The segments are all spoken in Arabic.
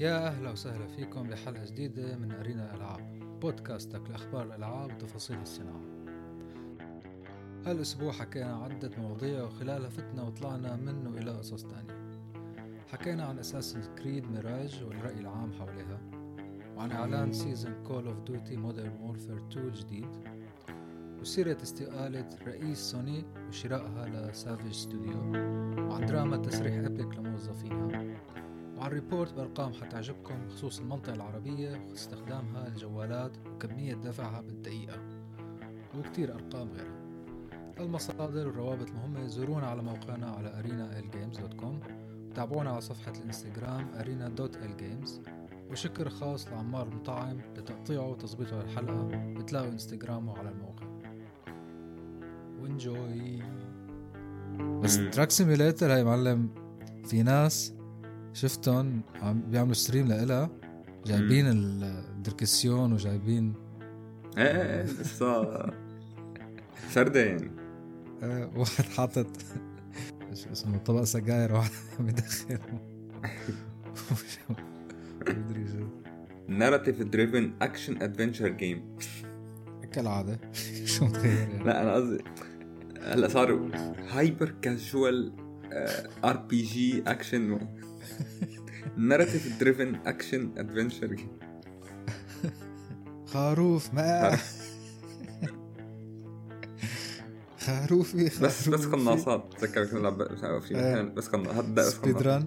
يا أهلا وسهلا فيكم لحلقة جديدة من أرينا الألعاب بودكاستك لأخبار الألعاب وتفاصيل الصناعة. هالأسبوع حكينا عدة مواضيع وخلالها فتنا وطلعنا منه إلى قصص تانية. حكينا عن Assassin's Creed Mirage والرأي العام حواليها وعن إعلان season Call of Duty Modern Warfare 2 الجديد وسيرة استقالة رئيس سوني وشرائها ل Savage Studio وعن دراما تسريح Epic لموظفينها. وعن report بأرقام حتعجبكم بخصوص المنطقة العربية واستخدامها الجوالات وكمية دفعها بالدقيقة وكتير أرقام غيرها. المصادر والروابط المهمة زورونا على موقعنا على arenaLgames.com وتابعونا على صفحة ال Instagram arena.lgames وشكر خاص لعمار المطعم لتقطيعه وتظبيطه للحلقة بتلاقوا إنستغرامه على الموقع. وانجوي بس تراك سيميليتر هاي معلم في ناس شفتهم عم بيعملوا ستريم لإلها. جايبين الدركسيون وجايبين إيه إيه إيه لسه سردين آه، واحد حاطط شو اسمه طبق سجاير واحد عم يدخن. مدري شو. ناراتيف دريفن اكشن ادفنتشر جيم كالعادة. شو متغير يعني لا أنا قصدي هلا صاروا هايبر كاجوال ار بي جي اكشن ناراتيف دريفن اكشن ادفنتشر جيم خروف ما. خروفي بس بس. قناصات. تذكر كنا نلعب مش عارف في إيه. مكان بس قناصات بس سبيد ران.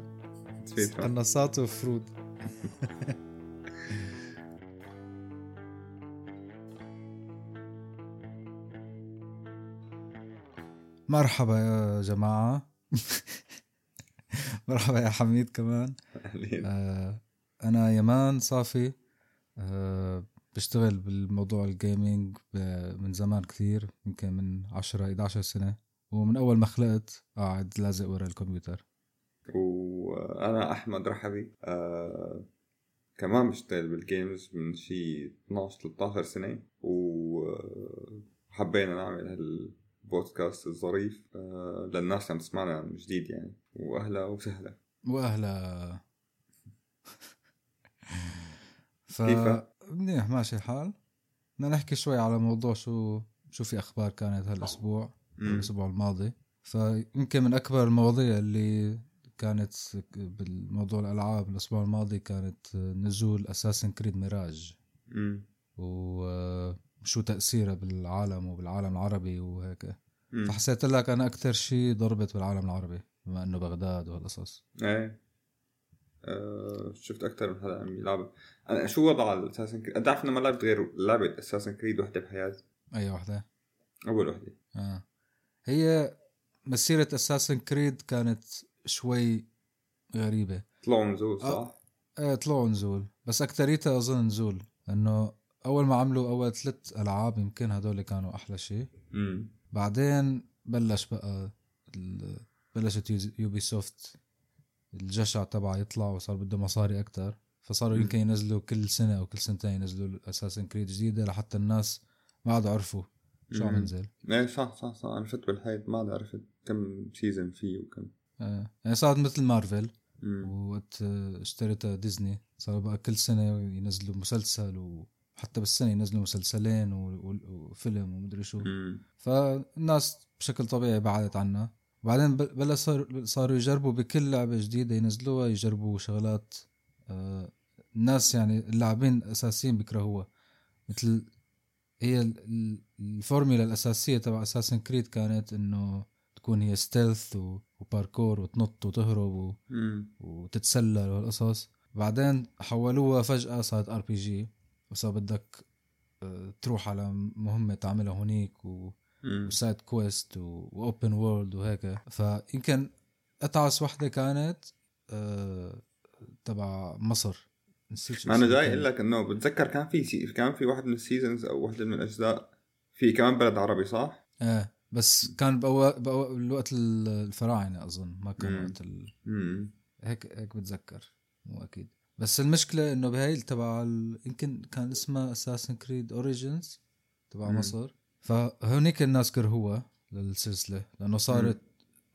قناصات وفرود مرحبا يا جماعة. مرحبا يا حميد كمان. آه، أنا يمان صافي. آه، بشتغل بالموضوع ال gaming من زمان كثير يمكن من 10 11 سنة. ومن أول ما خلقت قاعد لازق ورا الكمبيوتر. وأنا أحمد رحبي. آه كمان بشتغل بال games من شي 12 13 سنة. وحبينا نعمل هالبودكاست الظريف آه للناس اللي عم تسمعنا من جديد يعني وأهلا وسهلا وأهلا ف كيفك؟ منيح ماشي الحال بدنا نحكي شوي على موضوع شو شو في أخبار كانت هالأسبوع. الأسبوع الماضي فيمكن من أكبر المواضيع اللي كانت بالموضوع الألعاب الأسبوع الماضي كانت نزول اساسن كريد ميراج مم. وشو تاثيرها بالعالم وبالعالم العربي وهيك. فحسيت لك أنا أكثر شيء ضربت بالعالم العربي بما إنه بغداد وهالقصص. إيه. آه شفت أكثر من حدا عم يلعب. أنا شو وضع الاساسن كريد بتعرف إنه ما لعبت غير لعبة اساسن كريد وحدة بحياتي أي وحدة. أول وحدة. آه. هي مسيرة اساسن كريد كانت شوي غريبة. طلعوا نزول صح؟ آه. آه طلعوا نزول. بس اكتريتها أظن نزول انه أول ما عملوا أول ثلاث ألعاب يمكن هدول كانوا أحلى شيء بعدين بلش بقى ال- بلشت Ubisoft الجشع تبعها يطلع وصار بده مصاري أكتر فصاروا. يمكن ينزلوا كل سنة أو كل سنتين ينزلوا Assassin's Creed جديدة لحتى الناس ما عادوا عرفوا شو عم. ينزل إيه صح صح صح أنا فت بالحيط ما عاد عرفت كم season فيه وكم آه. يعني صارت مثل مارفل. وقت اشتريتها ديزني صار بقى كل سنة ينزلوا مسلسل وحتى بالسنة ينزلوا مسلسلين وفيلم ومدري شو. فالناس بشكل طبيعي بعدت عنها بعدين بل- بلا صار صاروا يجربوا بكل لعبة جديدة ينزلوها يجربوا شغلات آه، الناس يعني اللاعبين الأساسيين بيكرهوها. مثل هي ال- ال- الفورميلا الأساسية تبع أساسن كريد كانت إنه تكون هي stealth وباركور وتنط وتهرب و... وتتسلل والقصص بعدين حولوها فجأة صارت RPG وصار بدك آه، تروح على مهمة تعملها هونيك و... و side quest و open world وهيك فيمكن أتعس وحدة كانت آه، تبع مصر نسيت ما أنا جاي. أقول لك إنه بتذكر كان في سي... كان في واحد من ال seasons أو واحدة من الأجزاء في كمان بلد عربي صح؟ إيه بس كان بأو... بأو... بالوقت الفراعنة أظن ما كان. وقت ال... هيك هيك بتذكر مو أكيد بس المشكلة إنه بهاي تبع ال... يمكن كان اسمها Assassin's Creed Origins تبع مم. مصر فهونيك الناس كرهوها للسلسلة لأنه صارت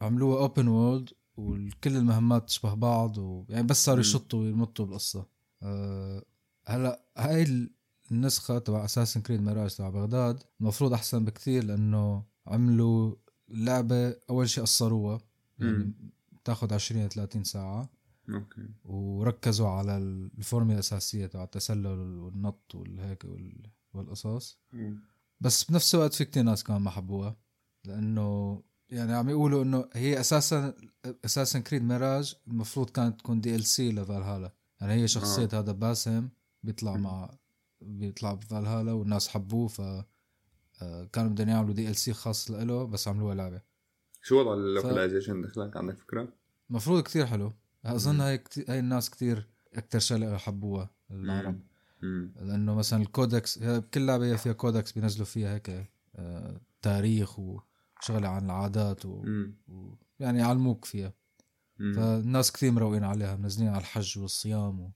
عملوها open world وكل المهمات تشبه بعض و... يعني بس صاروا مم. يشطوا ويمطوا بالقصة أه هلأ هاي النسخة تبع Assassin's Creed Mirage تبع بغداد المفروض أحسن بكتير لأنه عملوا لعبة أول شيء قصروها يعني مم. بتاخذ 20 30 ساعة أوكي وركزوا على الفورميلا الأساسية تبع التسلل والنط والهيك وال- والقصص. بس بنفس الوقت في كتير ناس كمان ما حبوها لأنه يعني عم يقولوا إنه هي أساسا Assassin's Creed Mirage المفروض كانت تكون DLC لفالهالا يعني هي شخصية آه. هذا باسم بيطلع. مع بيطلع بفالهالا والناس حبوه ف آه، كانوا بدهم يعملوا DLC خاص له بس عملوها لعبة شو وضع ال localization دخلك عندك فكرة؟ المفروض كتير حلو أظن. هاي كتير هاي الناس كتير أكثر شغلة حبوها العرب. لأنه مثلا ال codex كل لعبة فيها codex بينزلوا فيها هيك آه، تاريخ وشغلة عن العادات و... و... يعني يعلموك فيها. فالناس كثير مروقين عليها منزلين على الحج والصيام و...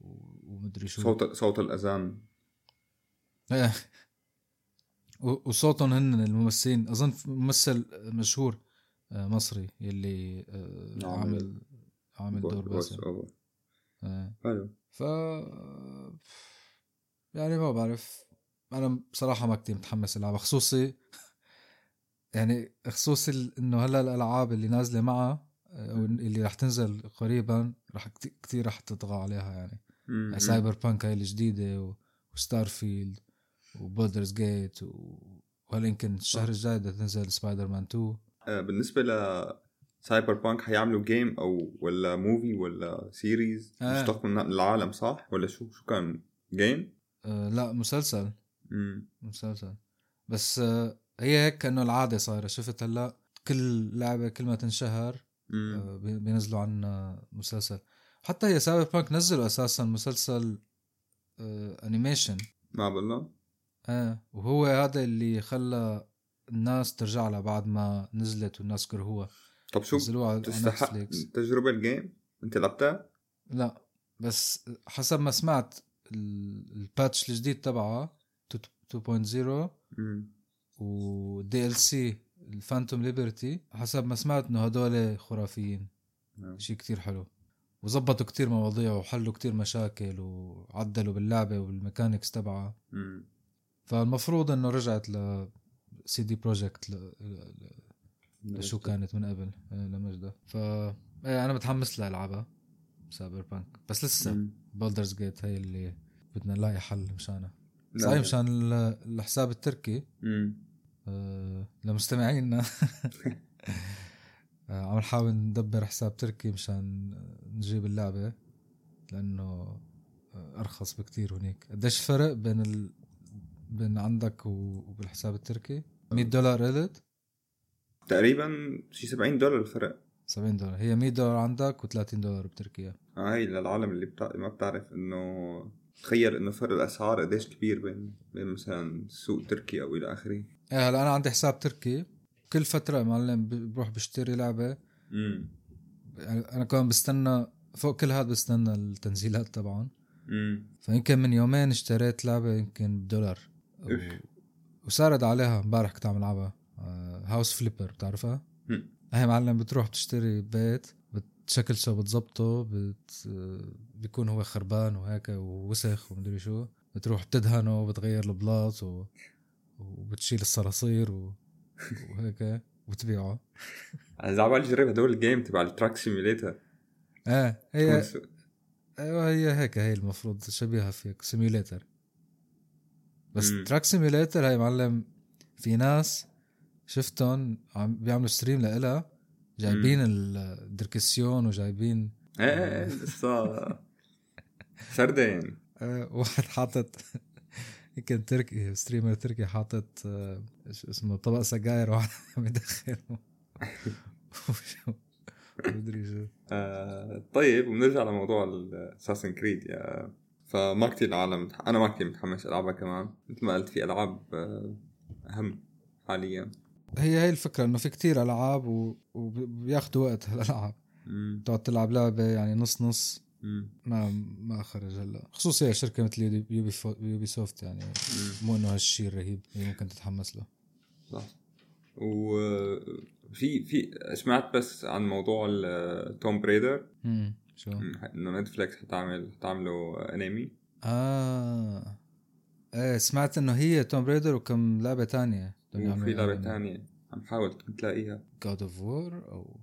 و... ومدري شو صوت صوت الأذان. و- وصوتهم هن الممثلين أظن ممثل مشهور آه، مصري يلي آه، عامل- عامل دور باسم أوفر. آه. حلو. ف يعني ما بعرف. أنا بصراحة ما كتير متحمس العبها خصوصي يعني خصوصي إنه هلأ الألعاب اللي نازلة معها أو اللي رح تنزل قريبا رح كت- كتير رح تطغى عليها يعني. يعني Cyberpunk هاي الجديدة و Starfield و Baldur's Gate و... وهلأ يمكن الشهر الجاي بدها تنزل سبايدر مان 2 آه، بالنسبة ل Cyberpunk حيعملوا game أو ولا movie ولا series آه. مشتق من العالم صح؟ ولا شو شو كان game آه لا مسلسل. امم مسلسل. بس آه هي هيك كأنه العادة صايرة. شفت هلأ؟ كل لعبة كل ما تنشهر آه، بي- بينزلوا عنا مسلسل. حتى هي Cyberpunk نزلوا أساسا مسلسل آه animation ما بالله آه وهو هذا اللي خلى الناس ترجع لها بعد ما نزلت والناس كرهوها. طب شو تستحق Netflix تجربة ال game انت لعبتها؟ لا بس حسب ما سمعت ال- ال patch الجديد تبعها 2.0 امم و DLC ال Phantom Liberty حسب ما سمعت إنه هدول خرافيين نعم. شيء كتير حلو وظبطوا كتير مواضيع وحلوا كتير مشاكل وعدلوا باللعبة وال mechanics تبعها فالمفروض إنه رجعت ل CD Projekt. شو كانت من قبل؟ آه، لمجدها ف إيه، أنا متحمس لألعبها Cyberpunk بس لسه. بولدرز جيت هي اللي بدنا نلاقي حل مشانها. صحيح. مشان ال- الحساب التركي. آه، لمستمعينا آه، عم نحاول ندبر حساب تركي مشان نجيب اللعبة لأنه آه، أرخص بكتير هناك قديش الفرق بين ال... بين عندك وبالحساب التركي؟ 100 دولار قلت. تقريبا شي 70 دولار الفرق. 70 دولار. هي 100 دولار عندك و30 دولار بتركيا. آه، هاي للعالم اللي بتع... ما بتعرف إنه تخيل إنه فرق الأسعار قديش كبير بين بين مثلا سوق تركي أو إلى آخره. إيه هلأ أنا عندي حساب تركي. كل فترة معلم بروح بشتري لعبة. امم أنا كمان بستنى فوق كل هذا بستنى التنزيلات طبعا امم فيمكن من يومين اشتريت لعبة يمكن بدولار. و... وسارد عليها امبارح كنت عم ألعبها. House Flipper بتعرفها؟ هي معلم بتروح بتشتري بيت بتشكل شو بتزبطه بت... بيكون هو خربان وهيك ووسخ ومدري شو. بتروح بتدهنه وبتغير البلاط و... وبتشيل الصراصير و... وهيك وتبيعه. أنا عبالي جرب هدول ال game تبع ال truck simulator إيه هي أيوه هي هيك هي المفروض شبيهة فيك simulator بس مم. truck simulator هاي معلم في ناس شفتهم عم بيعملوا stream لإلها جايبين الدركسيون وجايبين إيه إيه إيه لسه. سردين. آه، واحد حاطط يمكن تركي streamer تركي حاطط آه، شو اسمه طبق سجاير واحد عم وشو- مدري شو. آه طيب وبنرجع لموضوع ال Assassin's Creed يا. فما كتير العالم أنا ما كتير متحمس ألعبها كمان. مثل ما قلت في ألعاب آه، أهم حاليا. هي هي الفكرة إنه في كتير ألعاب و- وبياخذوا وقت هالألعاب. تقعد تلعب لعبة يعني نص نص. مم. ما ما خرج هلا. خصوصا هي شركة مثل Ubi, Ubi, فو- Ubisoft يعني. مم. مو إنه هالشيء الرهيب اللي ممكن تتحمس له. صح. وفي في سمعت بس عن موضوع ال Tomb Raider امم شو؟ إنه Netflix حتعمل حتعمله أنمي. آه. إيه سمعت إنه هي Tomb Raider وكم لعبة تانية. وفي لعبة تانية عم حاول تلاقيها. God of War أو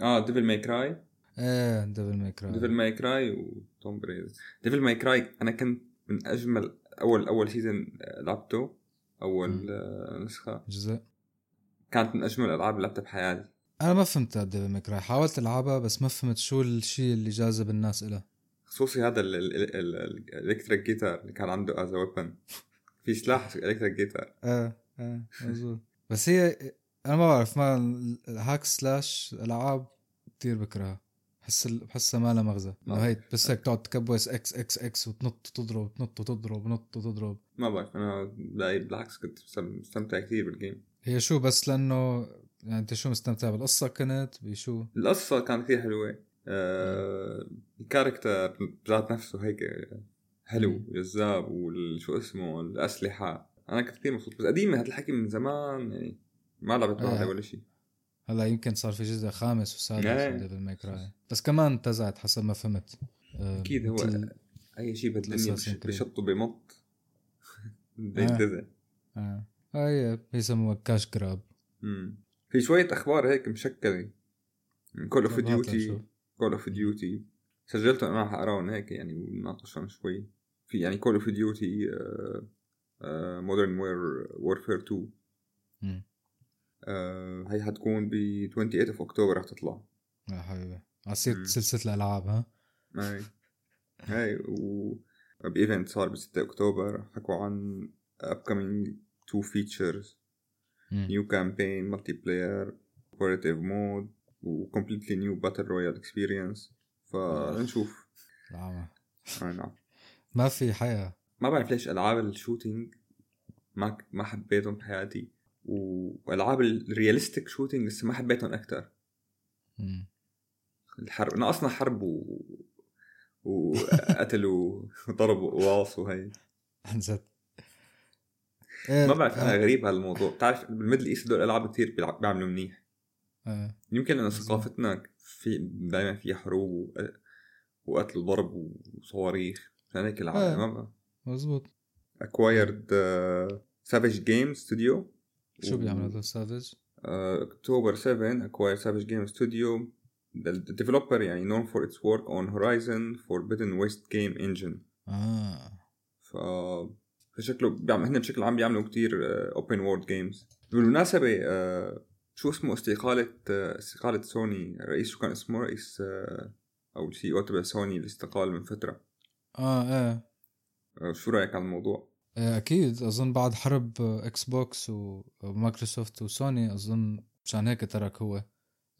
آه Devil May Cry إيه Devil May Cry Devil May Cry و Tomb Raider Devil May Cry أنا كنت من أجمل اول أول season لعبته. أول مم. نسخة. جزء. كانت من أجمل الالعاب اللي لعبتها بحياتي. أنا ما فهمت Devil May Cry حاولت ألعبها بس ما فهمت شو الشيء اللي جاذب الناس إلها. خصوصي هذا ال electric guitar اللي كان عنده as weapon في سلاح electric guitar إيه. إيه مزبوط بس هي أنا ما بعرف ما ال hack slash العاب كثير بكرهها. بحس بحسها ما لها مغزى. انه هي بس هيك تقعد تكبس X X X وتنط وتضرب تنط وتضرب نط وتضرب. ما بعرف أنا بالعكس كنت مستمتع كثير بال game هي شو بس لأنه يعني أنت شو مستمتع بالقصة كنت؟ بشو؟ القصة كانت كثير حلوة. آه ال character بذات نفسه هيك حلو. جذاب وشو اسمه الأسلحة. أنا كنت كثير مبسوط بس قديمة هذا الحكي من زمان يعني ما لعبت آه. ولا شيء هلا يمكن صار في جزء خامس وسادس. من Devil May Cry بس كمان انتزعت حسب ما فهمت آه، أكيد هو أي شيء بهالدنيا ال Assassin's بش- Creed. بشط وبمط بده آه. ينتزع آه. هي بيسموها cash grab مم. في شوية أخبار هيك مشكلة Call of Duty. Call of Duty سجلتهم أنا حقراهم هيك يعني ونناقشهم شوي في يعني Call of Duty Modern War Warfare 2 مم. آه، هي حتكون ب 28 of October رح تطلع. يا حبيبي. عصير. سلسلة الألعاب ها؟ هاي. هاي و بايفنت صار ب 6 أكتوبر. حكوا عن upcoming two features. مم. new campaign multiplayer cooperative mode و completely new battle royale experience. فنشوف العمى. آه نعم. ما في حياة. ما بعرف ليش ألعاب ال shooting ما ما حبيتهم بحياتي وألعاب ال realistic shooting لسه ما حبيتهم أكثر. الحرب ناقصنا حرب و وقتل وضرب وقواص وهي عن جد ما بعرف أنا آه، غريب هالموضوع بتعرف بال Middle East هدول الالعاب كثير بيعملوا منيح آه. يمكن لأن ثقافتنا في دائما فيها حروب. وقتل وضرب وصواريخ عشان هيك آه. العالم ما مزبوط acquired Savage Game Studio شو بيعمل هذا Savage؟ اكتوبر 7 acquire Savage Game Studio ال developer يعني known for its work on Horizon Forbidden West game engine. آه. ف فشكله بيعمل هن بشكل عام بيعملوا كتير open world games بالمناسبة آه، شو اسمه استقالة آه، استقالة سوني رئيس شو كان اسمه؟ رئيس آه، أو ال CEO تبع سوني اللي استقال من فترة. آه إيه. شو رأيك على الموضوع؟ إيه، أكيد. أظن بعد حرب إكس بوكس ومايكروسوفت وسوني أظن مشان هيك ترك هو.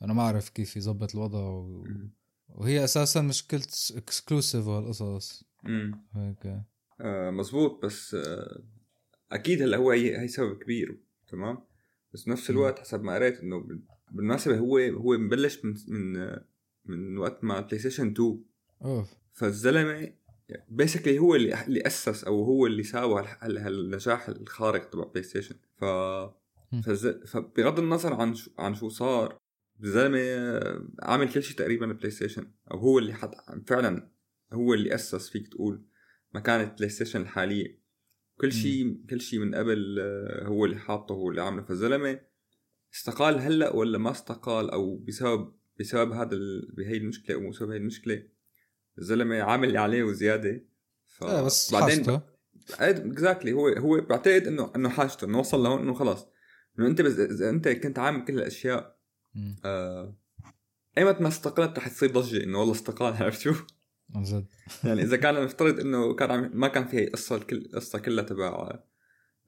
أنا ما أعرف كيف يظبط الوضع و... وهي أساسا مشكلة exclusive وهالقصص هيك. آه مزبوط بس آه أكيد هلأ هو هي, هي سبب كبير. تمام؟ بس بنفس مم. الوقت حسب ما قريت إنه بال- بالمناسبة هو هو مبلش من من آه، من وقت ما بلاي ستيشن 2 أوف. فالزلمة basically هو اللي اللي أسس أو هو اللي ساوى هال- هال- هالنجاح الخارق تبع بلاي ستيشن ف. فز... فبغض النظر عن شو... عن شو صار الزلمه عامل كل شيء تقريبا بلاي ستيشن أو هو اللي حط فعلا هو اللي أسس فيك تقول مكانه بلاي ستيشن الحالية. كل شيء كل شيء من قبل آه، هو اللي حاطه هو اللي عامله. فالزلمه استقال هلأ ولا ما استقال أو بسبب بسبب هذا ال... بهي المشكلة أو بسبب هي المشكلة؟ الزلمة عامل اللي عليه وزيادة ف... إيه بس حاجته exactly هو هو بعتقد إنه إنه حاجته إنه وصل لهون إنه خلاص إنه أنت بس إذا أنت كنت عامل كل الاشياء. آه ايمت ما استقلت رح تصير ضجة إنه والله استقال عرفت شو؟ عن جد يعني إذا كان نفترض إنه كان عم ما كان في هي القصة الكل القصة كلها تبع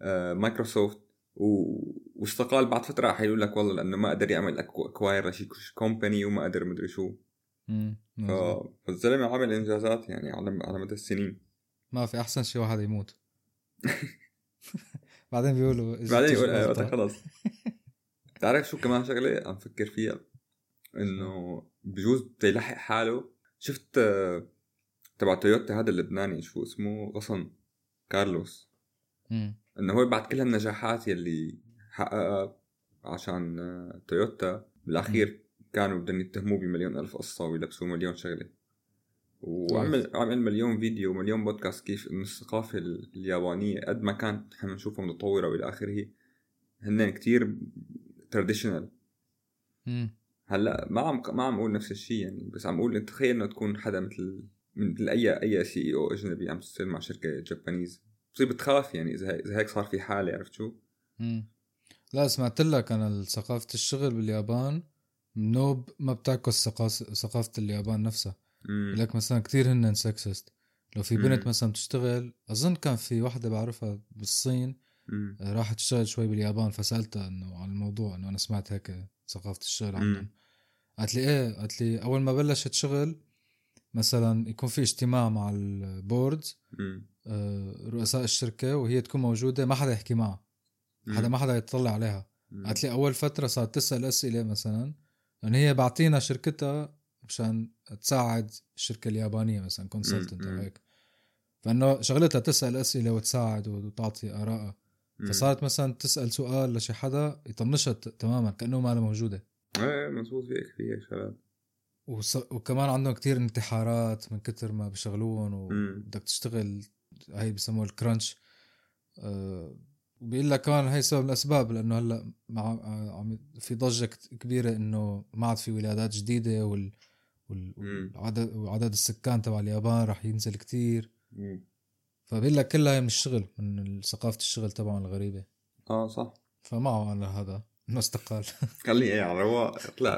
آه مايكروسوفت و... واستقال بعد فترة رح يقول لك والله لأنه ما قدر يعمل acquire لشي company وما قدر مدري شو. فالزلمة عمل إنجازات يعني على على مدى السنين. ما في أحسن شيء واحد يموت. بعدين بيقولوا بعدين يقول آه، خلص تعرف شو كمان شغلة عم فكر فيها؟ إنه بجوز بده يلحق حاله. شفت آه، تبع تويوتا هذا اللبناني شو اسمه؟ غصن كارلوس. إنه هو بعد كل هالنجاحات يلي حققها عشان آه، تويوتا. بالأخير كانوا بدهم يتهموه بمليون ألف قصة ويلبسوه مليون شغلة. وعمل عمل مليون فيديو ومليون بودكاست كيف إنه الثقافة اليابانية قد ما كانت نحن نشوفها متطورة والى آخره هن كتير traditional هلأ ما عم ما عم أقول نفس الشيء يعني بس عم أقول تخيل إنه تكون حدا مثل مثل اي a CEO أجنبي عم تشتغل مع شركة Japanese بتصير بتخاف يعني إذا إذا هيك صار في حالة عرفت شو؟ مم. لا سمعت لك أنا ثقافة الشغل باليابان. nope ما بتعكس ثقافة اليابان نفسها. لك مثلا كثير هن sexist لو في بنت مم. مثلا بتشتغل أظن كان في وحده بعرفها بالصين مم. راحت تشتغل شوي باليابان فسألتها إنه عن الموضوع إنه أنا سمعت هيك ثقافة الشغل عندهم قالت لي إيه؟ قالت لي أول ما بلشت شغل مثلا يكون في اجتماع مع ال boards آه رؤساء الشركة وهي تكون موجودة ما حدا يحكي معها. حدا ما حدا يطلع عليها. قالت لي أول فترة صارت تسأل أسئلة مثلا لأنه هي بعطينا شركتها مشان تساعد الشركة اليابانية مثلا consultant أو هيك. فإنه شغلتها تسأل أسئلة وتساعد وتعطي ارائها فصارت مثلا تسأل سؤال لشي حدا يطنشها تماما كأنه ما موجودة. إيه مزبوط في في شغلات وص... وكمان عندهم كتير انتحارات من كتر ما بشغلون وبدك تشتغل هي بسموها الكرانش أه بيقول لك كمان هي سبب الأسباب لأنه هلأ مع عم في ضجة كبيرة إنه ما عاد في ولادات جديدة وال والعدد وعدد السكان تبع اليابان راح ينزل كتير. فبيقول لك كلها هي من الشغل من ثقافة الشغل تبعهم الغريبة. آه صح. فمعه أنا هذا إنه استقال. خليه إيه على رواق. طلع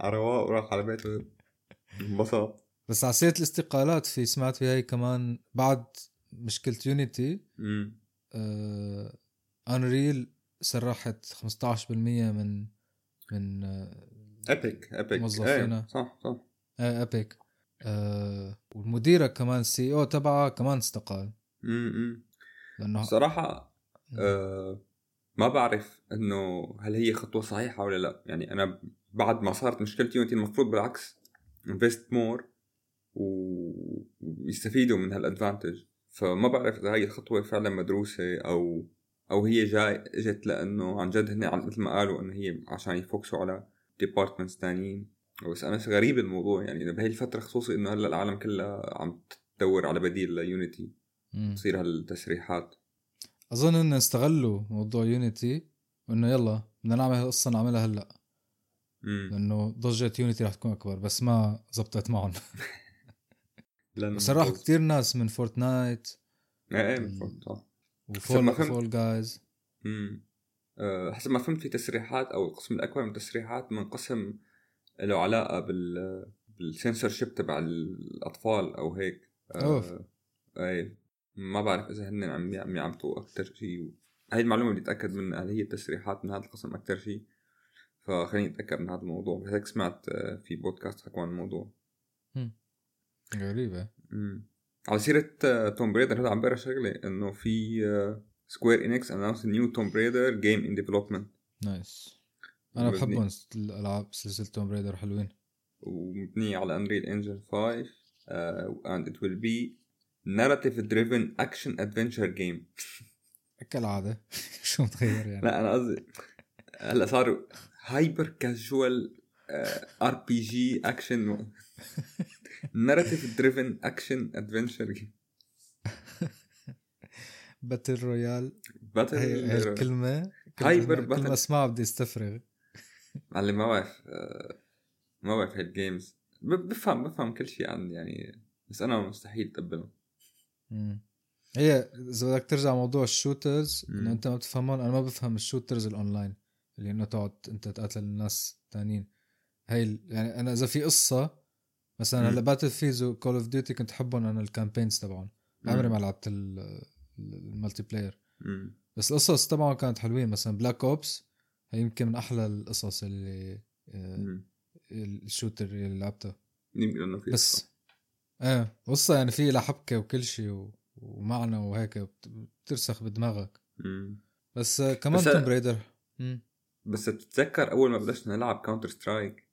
على رواق وراح على بيته. انبسط. بس على سيرة الاستقالات في سمعت في هي كمان بعد مشكلة يونيتي انريل سرحت 15% من من Epic Epic موظفينا. إيه صح صح. إيه Epic آه والمديرة كمان ال CEO تبعها كمان استقال. امم لأنه صراحة آه ما بعرف إنه هل هي خطوة صحيحة ولا لأ. يعني أنا بعد ما صارت مشكله يونيتي المفروض بالعكس invest more ويستفيدوا من هال advantage فما بعرف إذا هي الخطوة فعلا مدروسة أو أو هي جاي إجت لأنه عن جد هن مثل ما قالوا إنه هي عشان يfocusوا على departments ثانيين بس أنا غريب الموضوع يعني بهي الفترة خصوصي إنه هلأ العالم كلها عم تدور على بديل ليونيتي تصير هالتسريحات. أظن إنه استغلوا موضوع يونيتي وإنه يلا بدنا نعمل هالقصة نعملها هلأ. لأنه ضجة يونيتي رح تكون أكبر بس ما زبطت معهم. صراحة كثير ناس من فورتنايت. إيه إيه من فورتنايت وفول فول جايز. امم حسب ما فهمت في تسريحات أو القسم الأكبر من التسريحات من قسم له علاقة بال بالسنسور شيب تبع الأطفال أو هيك. أوف. آه اي ما بعرف إذا هن عم عم يعمطوا أكثر شيء هاي المعلومة بدي أتأكد منها هل هي التسريحات من هذا القسم أكثر شيء فخليني أتأكد من هذا الموضوع. هيك سمعت آه، في بودكاست حكوا عن الموضوع. غريبة. امم على سيرة Tomb Raider هذا عم بقرا شغلة إنه في Square Enix announce new Tomb Raider game in development nice أنا بحبهم الألعاب سلسلة Tomb Raider حلوين. ومبنية على Unreal Engine 5 and it will be narrative driven action adventure game. كالعادة. شو متغير يعني؟ لا أنا قصدي هلا صاروا hyper casual RPG action narrative driven action adventure battle royale battle هي الكلمة hyper battle كلمة اسمعها بدي استفرغ. معلم ما بعرف آه، ما بعرف هال games بفهم بفهم كل شيء عن يعني بس أنا مستحيل اتقبلهم هي إذا بدك ترجع موضوع ال shooters إنه أنت ما بتفهمون أنا ما بفهم ال shooters ال online اللي إنه تقعد أنت تقاتل الناس الثانيين هي يعني أنا إذا في قصة مثلا هلا Battlefield و Call of Duty كنت أحبهم أنا ال campaigns تبعهم. عمري ما لعبت ال multiplayer بس القصص تبعهم كانت حلوين. مثلا Black Ops هي يمكن من أحلى القصص اللي آه، ال shooter اللي لعبتها بس إيه قصة يعني في لها حبكة وكل شيء ومعنى وهيك بترسخ بدماغك. بس كمان Tomb Raider بس تتذكر أول ما بلشنا نلعب Counter Strike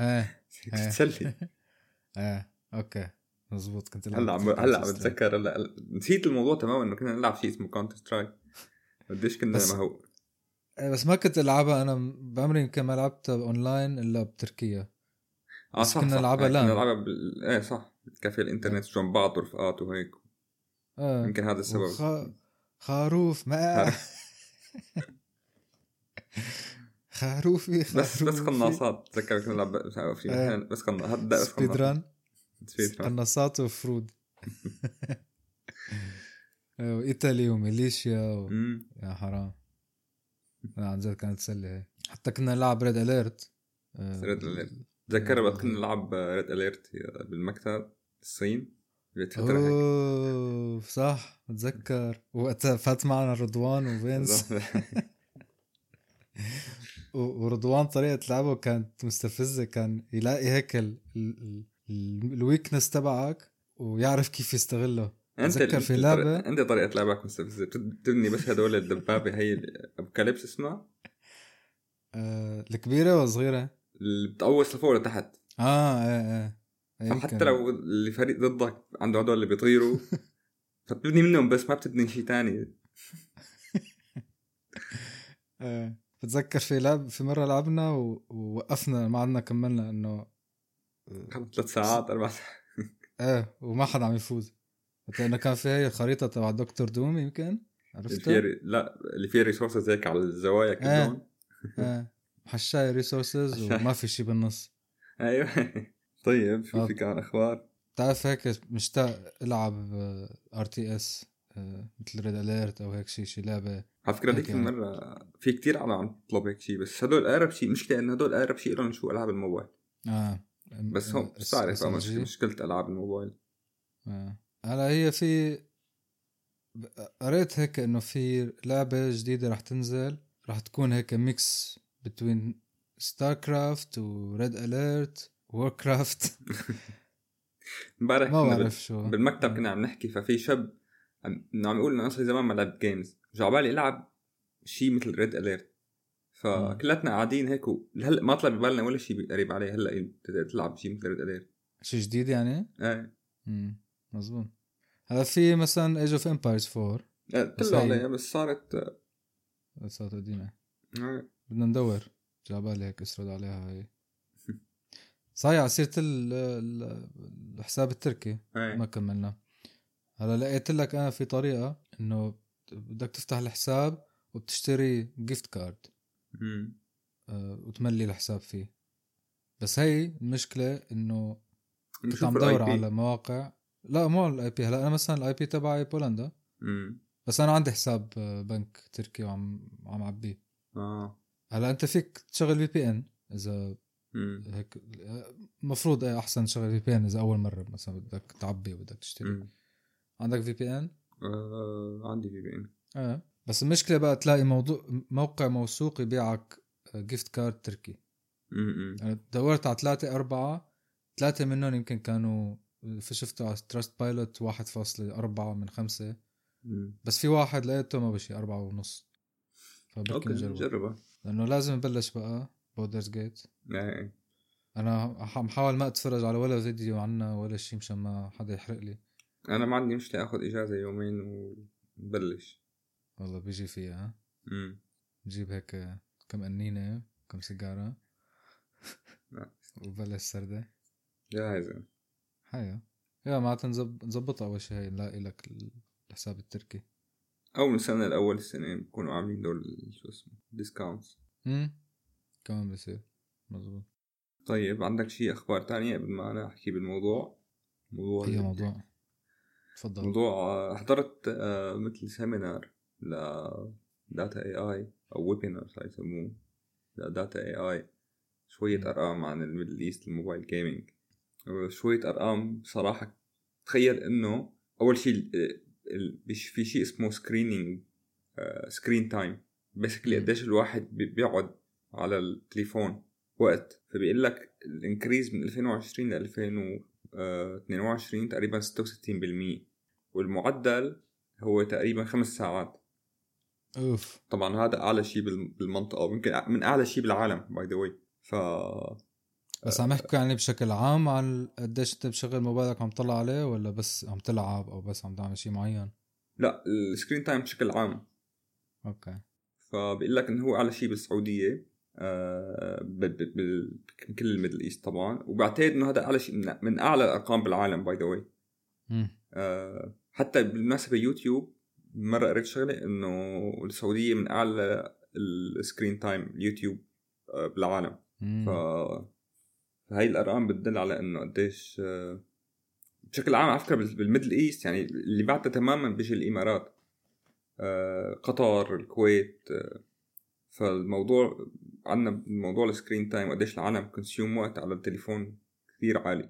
إيه تتسلي إيه أوكي. مزبوط كنت هلا عم هلا عم بتذكر هلا نسيت الموضوع تماما إنه كنا نلعب شيء اسمه كاونتر سترايك قديش كنا ما هو. إيه، بس ما كنت ألعبها أنا بعمري يمكن ما لعبتها اونلاين إلا بتركيا. آه بس صح كنا. نلعبها إيه، كنا لأن. نلعبها بال... إيه صح. كافيه الإنترنت جنب بعض ورفقات وهيك. آه يمكن هذا السبب. وخ... خروف ما خروفي بس بس. قناصات تذكر كنا نلعب بس قناصات. بس سبيد ران. قناصات وفرود. وايطالي وميليشيا و... يا حرام. عن جد كانت سلة هي حتى كنا نلعب ريد اليرت Red Alert. تذكر وقت كنا نلعب ريد اليرت بالمكتب الصين جت فترة هيك. أوه صح بتذكر وقتها فات معنا رضوان وفينس. ورضوان طريقة لعبه كانت مستفزة كان يلاقي هيك ال- ال- ال- الويكنس تبعك ويعرف كيف يستغله أنت في لعبة؟ أنت طريقة لعبك مستفزة بت- تبني بس هدول الدبابة هي أبوكاليبس اسمها آه الكبيرة وصغيرة؟ اللي بتقوص لفوق لتحت آه إيه إيه فحتى. لو اللي فريق ضدك عنده هدول اللي بيطيروا فبتبني منهم بس ما بتبني شيء تاني آه. بتذكر في لعب في مرة لعبنا ووقفنا ما عدنا كملنا إنه خمس ثلاث ساعات أربع ساعات. إيه وما حدا عم يفوز. لأنه كان في هي الخريطة تبع دكتور دوم يمكن عرفتها؟ فيها ري- لا اللي فيها resources هيك على الزوايا كلهم. إيه. حشاي resources. وما في شي بالنص. أيوه. طيب شو آه. في كان أخبار؟ بتعرف هيك مشتاق العب RTS مثل Red Alert أو هيك شي شي لعبة على فكرة هيك ديك يعني. المره في كتير عالم عم تطلب هيك شيء بس هدول أقرب شيء مشكله انه هدول أقرب شيء لهم شو ألعاب الموبايل. آه. بس هم اس- بتعرف آه، مشكلة ألعاب الموبايل. آه. هلا هي في قريت هيك إنه في لعبة جديدة رح تنزل رح تكون هيك mix between StarCraft و Red Alert و Warcraft امبارح ما بعرف شو. بالمكتب كنا عم نحكي ففي شاب إنه عم يقول إنه أنا صار لي زمان ما لعبت games جاي على بالي العب شيء مثل Red Alert فكلتنا قاعدين هيك هلا ما طلع ببالنا ولا شيء قريب عليه. هلأ تقدر تلعب شيء مثل ريد اليرت شي جديد يعني؟ إيه. امم مزبوط هلأ في مثلا Age of Empires 4 إيه، بس طلعوا هي- عليها بس صارت صارت قديمة. آه، بدنا ندور. جابالي هيك اسرد عليها هي سيرة ال- ال- الحساب التركي. إيه. ما كملنا. هلا لقيت لك أنا في طريقة إنه بدك تفتح الحساب وبتشتري gift card مم. آه، وتملي الحساب فيه بس هي المشكلة إنه كنت عم دور. على مواقع لا مو ال IP هلا أنا مثلا ال IP تبعي بولندا مم. بس أنا عندي حساب آه، بنك تركي وعم عم عبيه آه هلا أنت فيك تشغل VPN إذا مم. هيك المفروض إيه أحسن تشغل VPN إذا أول مرة مثلا بدك تعبي وبدك تشتري مم. عندك VPN آه، عندي VPN آه. بس المشكلة بقى تلاقي موضوع موقع موثوق يبيعك gift card تركي. مم. أنا دورت على ثلاثة أربعة ثلاثة منهم يمكن كانوا فشفتوا على Trustpilot واحد فاصلة أربعة من خمسة. مم. بس في واحد لقيته ما بشي أربعة ونص. فبركي okay نجربه. لأنه لازم نبلش بقى Baldur's Gate إيه أنا عم حاول ما أتفرج على ولا فيديو عنها ولا شيء مشان ما حدا يحرق لي. أنا ما عندي مشكلة أخذ إجازة يومين ونبلش والله بيجي فيها ها؟ مم. نجيب هيك كم قنينة كم سيجارة. نعم. وبلش سردة. جاهزة. حيا يا معناتها نظبطها أول شي هي نلاقي لك الحساب التركي. أو من السنة الأول السنة بكونوا عاملين deals شو اسمه discounts امم كمان بصير مزبوط. طيب عندك شيء أخبار تانية قبل ما أنا أحكي بالموضوع؟ موضوع في موضوع. تفضل موضوع آه، حضرت آه، مثل seminar ل data.ai أو webinar صار يسموه ل data.ai شوية. أرقام عن ال Middle East ال mobile gaming شوية أرقام بصراحة تخيل إنه أول شيء بيش- في شيء اسمه screening screen time basically. قديش الواحد بي- بيقعد على التليفون وقت. فبيقول لك ال increase من 2020 ل 2022 تقريبا 66% والمعدل هو تقريبا خمس ساعات. أوف. طبعا هذا أعلى شيء بال- بالمنطقة ويمكن من أعلى شيء بالعالم by the way ف بس عم يحكوا يعني بشكل عام عن قديش أنت بشغل موبايلك عم تطلع عليه ولا بس عم تلعب أو بس عم تعمل شيء معين؟ لا ال screen time بشكل عام. okay. فبيقول لك إنه هو أعلى شيء بالسعودية آه بكل ال Middle East طبعا. وبعتقد إنه هذا أعلى شيء من, من أعلى الأرقام بالعالم by the way حتى بالمناسبة يوتيوب مرة قريت شغلة إنه السعودية من أعلى ال screen time YouTube آه بالعالم. ف فهي الأرقام بتدل على إنه قديش آه بشكل عام على فكرة بال Middle East يعني اللي بعدها تماما بيجي الإمارات آه قطر الكويت فالموضوع عندنا موضوع ال screen time وقديش العالم consume وقت على التليفون كثير عالي.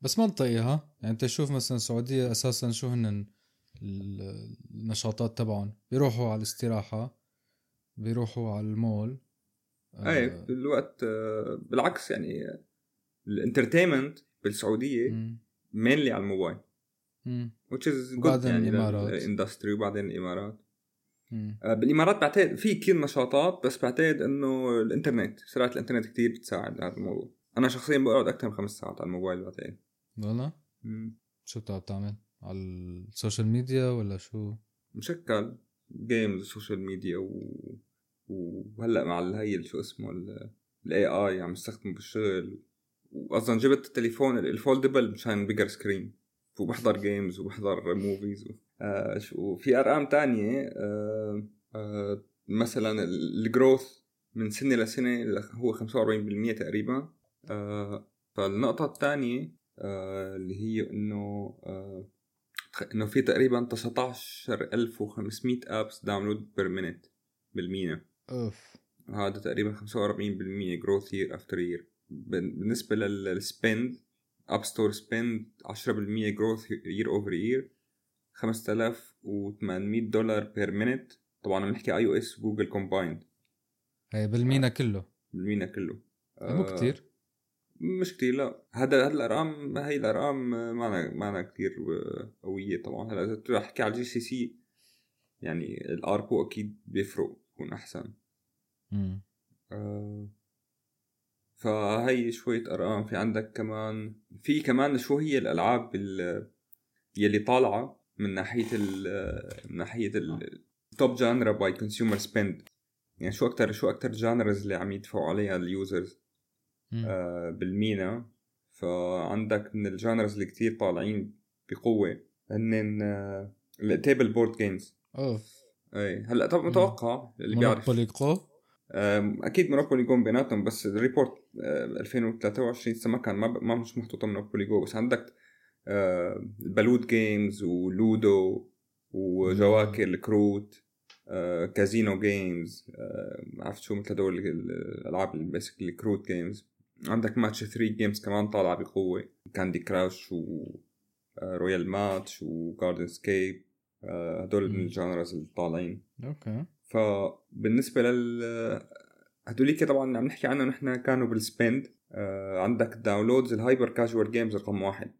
بس منطقي ها يعني انت شوف مثلا السعوديه أساسا شو هن النشاطات تبعهم. بيروحوا على الاستراحة بيروحوا على المول. آه بالوقت آه بالعكس يعني ال entertainment بالسعودية mainly على الموبايل. which is good يعني ال industry وبعدين الإمارات. آه بالإمارات بعتقد في كثير نشاطات بس بعتقد إنه الإنترنت سرعة الإنترنت كثير بتساعد هذا الموضوع. أنا شخصيا بقعد أكثر من خمس ساعات على الموبايل بعتقد. والله؟ شو بتقعد تعمل؟ على ال social media ولا شو؟ مشكل games social media و... وهلا مع هي شو اسمه ال AI عم استخدمه بالشغل واصلا جبت التليفون ال foldable مشان bigger screen وبحضر games وبحضر movies آه وفي ارقام تانية آه آه مثلا ال growth من سنه لسنه هو 45% تقريبا آه فالنقطه الثانية اللي هي إنه آه إنه في تقريبا 19500 apps download per minute بال MENA أوف. هذا تقريبا 45% growth year after year بالنسبة لل spend App Store spend 10% growth year over year 5800 دولار per minute طبعا عم نحكي iOS و Google combined هي بالمينا كله. بال MENA كله. مو آه كتير مش كتير لا. هذا هذا الأرقام هي الأرقام ما ما كثير قوية طبعا. هلا إذا تحكي على ال GCC يعني ال ARPU أكيد بيفرق يكون أحسن. امم آه فهي شوية أرقام. في عندك كمان في كمان شو هي الألعاب يلي طالعة من ناحية ال من ناحية ال top genre by consumer spend يعني شو أكتر شو أكتر genres اللي عم يدفعوا عليها ال users آه بال MENA. فعندك من ال genres اللي كتير طالعين بقوة هن ال tabletop games أوه. اي هلأ طب متوقع اللي بيعرف أكيد Monopoly Go بيناتهم بس ال report 2023 لسه ما كان ما, ما مش محطوطة Monopoly Go بس عندك ال Ludo games و Ludo وجواكر الكروت casino games عرفت شو مثل هدول الألعاب اللي basically كروت games عندك ماتش 3 games كمان طالعه بقوة. Candy Crush و Royal Match و Gardenscapes هدول من ال genres اللي طالعين okay. فبالنسبة لل هدوليك طبعا عم نحكي عنه نحن كانوا بال spend آه عندك downloads ال hyper casual games رقم واحد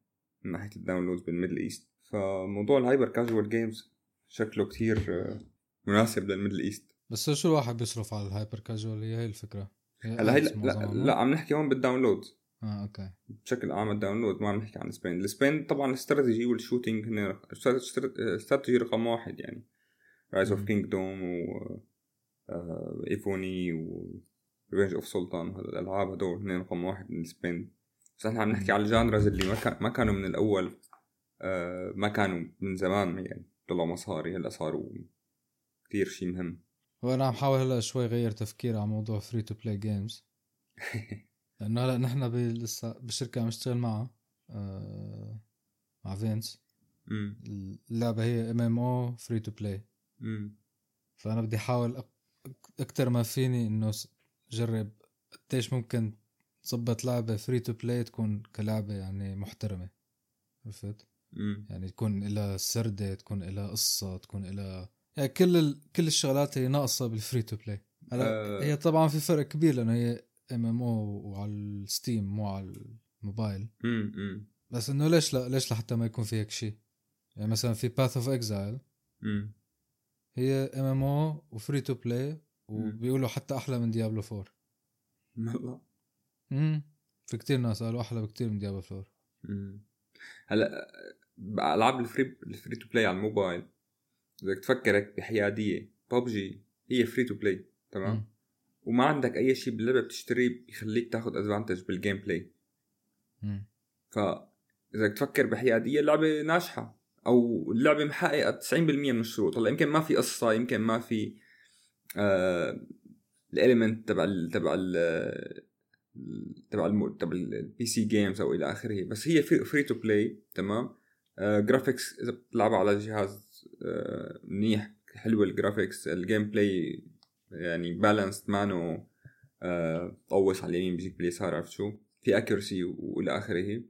من ناحية ال downloads بال Middle East فموضوع ال hyper casual games شكله كتير آه مناسب لل Middle East بس شو الواحد بيصرف على ال hyper casual هي هي الفكرة. هلا هي لا, لا, عم نحكي هون بال downloads آه okay. بشكل عام ال download ما عم نحكي عن ال spend ال spend طبعا ال strategy وال shooting هن استراتيجي رقم واحد يعني. Rise of Kingdoms و Evony و Revenge of Sultans الألعاب هدول هن رقم واحد من ال spend بس إحنا عم نحكي على ال genres اللي ما, كان ما كانوا من الأول آه ما كانوا من زمان يعني. طلعوا مصاري هلا صاروا كثير شيء مهم. وأنا عم حاول هلأ شوي غير تفكيري على موضوع free to play games لأنه هلأ نحن بالشركة عم نشتغل معها آه مع فينس اللعبة هي MMO free to play فأنا بدي أحاول أكثر ما فيني إنه جرب قديش ممكن تظبط لعبة free to play تكون كلعبة يعني محترمة. عرفت؟ يعني تكون لها سردة تكون لها قصة تكون لها يعني كل ال... كل الشغلات اللي ناقصة بال free to play هلا أه... هي طبعا في فرق كبير لأنه هي MMO وعلى ال Steam مو على الموبايل. بس إنه ليش لا ليش لحتى ما يكون في هيك شيء؟ يعني مثلا في Path of Exile هي MMO و free to play وبيقولوا حتى أحلى من Diablo 4 والله امم في كتير ناس قالوا أحلى بكتير من ديابلو 4 امم هلا العاب ال free ال free to play على الموبايل بدك تفكرك بحياديه ببجي هي free to play تمام. وما عندك أي شيء باللعبة بتشتريه بيخليك تاخذ advantage بال gameplay مم. فاذا بدك تفكر بحياديه اللعبة ناجحة. أو اللعبة محققة 90% من الشروط. هلأ يمكن ما في قصة يمكن ما في آه ال element تبع ال تبع ال تبع الم- تبع ال PC games أو إلى آخره. بس هي free to play تمام؟ graphics إذا بتلعبها على جهاز آه منيح حلوة ال graphics ال gameplay يعني balanced مانو آه طوش على اليمين بيجيك باليسار عرفت شو؟ في accuracy وإلى آخره.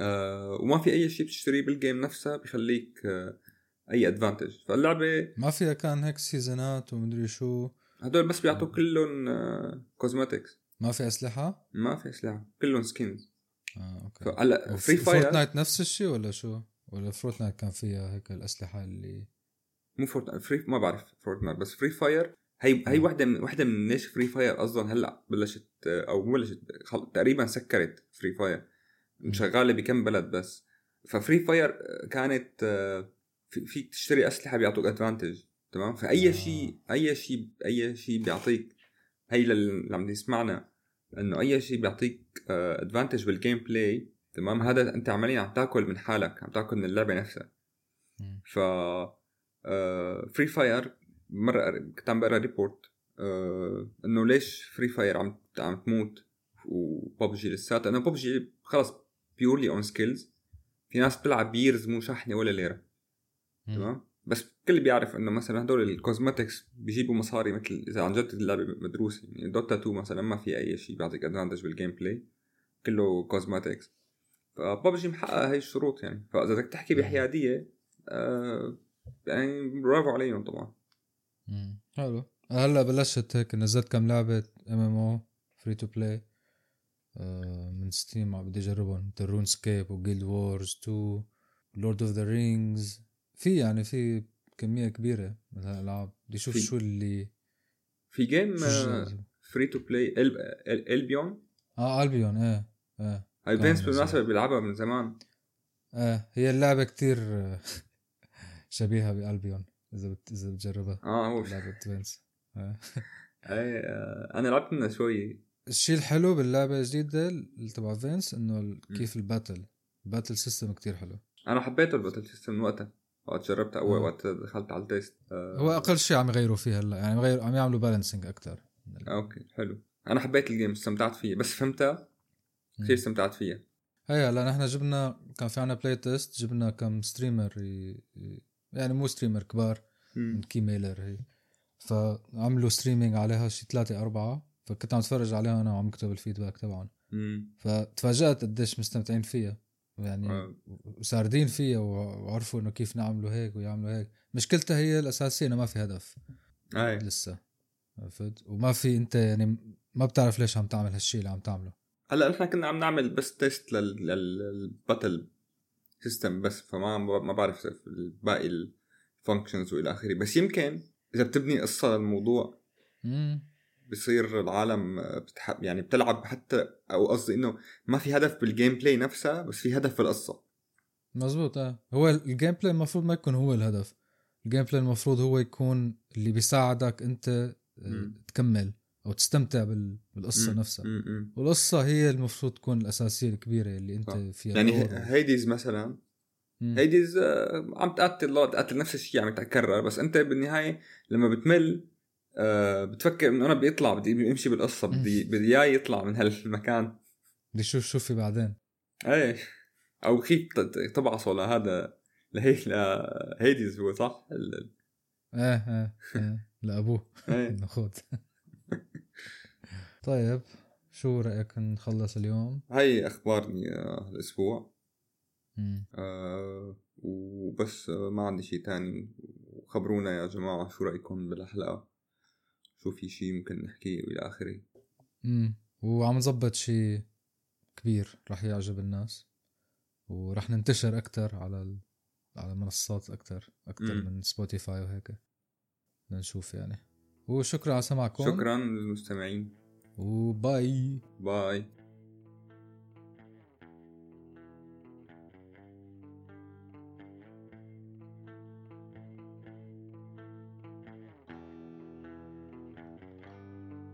آه وما في أي شيء بتشتريه بال game نفسها بخليك آه أي advantage فاللعبة ما فيها كان هيك season ات ومدري شو. هدول بس بيعطوا كلهم cosmetics ما في أسلحة؟ ما في سلاح كلهم skins آه okay. فهلا Free Fire Fortnite نفس الشيء ولا شو؟ ولا Fortnite كان فيها هيك الأسلحة اللي مو Fortnite Free ما بعرف Fortnite بس Free Fire هي هي. وحده من وحده من ليش Free Fire أصلا هلأ بلشت أو مو بلشت خل... تقريبا سكرت Free Fire شغالة بكم بلد بس ف Free Fire آه، كانت آه، في- فيك تشتري أسلحة بيعطوك advantage تمام فأي آه. شيء أي شيء أي شيء بيعطيك هي اللي عم يسمعنا إنه أي شيء بيعطيك advantage بال gameplay تمام؟ هذا أنت عمليا عم تأكل من حالك عم تأكل من اللعبة نفسها. ف Free Fire مرة كنت عم بقرأ report آه، إنه ليش Free Fire عم عم تموت وببجي لساتها؟ أنا ببجي خلص purely on skills في ناس بتلعب بيرز مو شحنة ولا ليرة. تمام؟ بس الكل بيعرف إنه مثلا هدول ال cosmetics بيجيبوا مصاري مثل إذا عن جد اللعبة مدروسة. يعني Dota 2 مثلا ما في أي شيء بيعطيك advantage بال gameplay كله cosmetics فببجي محققه هاي الشروط يعني. فإذا بدك تحكي بحيادية آه يعني برافو عليهم طبعا. مم. حلو. هلأ بلشت هيك نزلت كم لعبة MMO free to play من Steam عم بدي أجربهم. مثل RuneScape و Guild Wars 2 Lord of the Rings في يعني في كمية كبيرة من الالعاب بدي أشوف في- شو اللي في game. free to play Albion آه البيون إيه إيه. هاي نزل. بالمناسبة بيلعبها من زمان. إيه هي اللعبة كتير آه، شبيهة ب Albion إذا بت... إذا بتجربها. آه هو لعبه فينس إيه. اي آه أنا لعبت منها شوي. الشيء الحلو باللعبة الجديده تبع فينس إنه كيف ال battle. ال battle system كتير حلو. أنا حبيت ال battle system وقتها. وقت جربتها أول آه. وقت دخلت على ال test. آه. هو أقل شيء عم يغيروا فيها هلا يعني عم يعملوا balancing أكثر أوكي حلو. أنا حبيت ال game استمتعت فيها بس فهمتها كثير استمتعت فيها. هي هلا نحن جبنا كان في عنا play test جبنا كم streamer يعني مو streamer كبار من كي ميلر هي. فعملوا streaming عليها شي ثلاثة أربعة فكنت عم اتفرج عليها أنا وعم كتب ال feedback تبعهم. فتفاجأت قديش مستمتعين فيها. يعني آه. وساردين فيها وعرفوا إنه كيف نعملوا هيك ويعملوا هيك. مشكلتها هي الأساسية إنه ما في هدف. أي. لسه. عرفت؟ وما في أنت يعني ما بتعرف ليش عم تعمل هالشيء اللي عم تعمله. هلا نحن كنا عم نعمل بس test لل- لل- لل battle system بس فما ما بعرف باقي ال functions وإلى آخره. بس يمكن إذا بتبني قصة للموضوع امم بصير العالم بتحب يعني بتلعب حتى أو قصدي إنه ما في هدف بال gameplay نفسها بس في هدف بالقصة. مزبوط آه. هو ال gameplay المفروض ما يكون هو الهدف. ال gameplay المفروض هو يكون اللي بيساعدك أنت آه، مم. تكمل. أو تستمتع بال- بالقصة مم. نفسها مم. والقصة هي المفروض تكون الأساسية الكبيرة اللي أنت آه. فيها يعني هيديز مثلا مم. هيديز آه، عم تقتل الله تقتل نفس الشيء عم يتكرر بس أنت بالنهاية لما بتمل آه، بتفكر إنه أنا بدي اطلع بدي امشي بالقصة بدي بدي إياه يطلع من هالمكان بدي أشوف شو في بعدين إيه أو خيف ت- تبعصه لهذا لهيك لهيديز هو صح؟ ال- إيه إيه, إيه. لأبوه إيه طيب شو رأيك نخلص اليوم؟ هاي أخبارني آه، الأسبوع. مم. آه وبس آه ما عندي شيء تاني. وخبرونا يا جماعة شو رأيكم بالحلقة شو في شيء ممكن نحكيه وإلى آخره. امم وعم نظبط شيء كبير رح يعجب الناس. ورح ننتشر أكثر على ال... على منصات أكثر أكثر. من سبوتيفاي وهيك. بدنا نشوف يعني. وشكرا على سماعكم. شكرا للمستمعين. وباي باي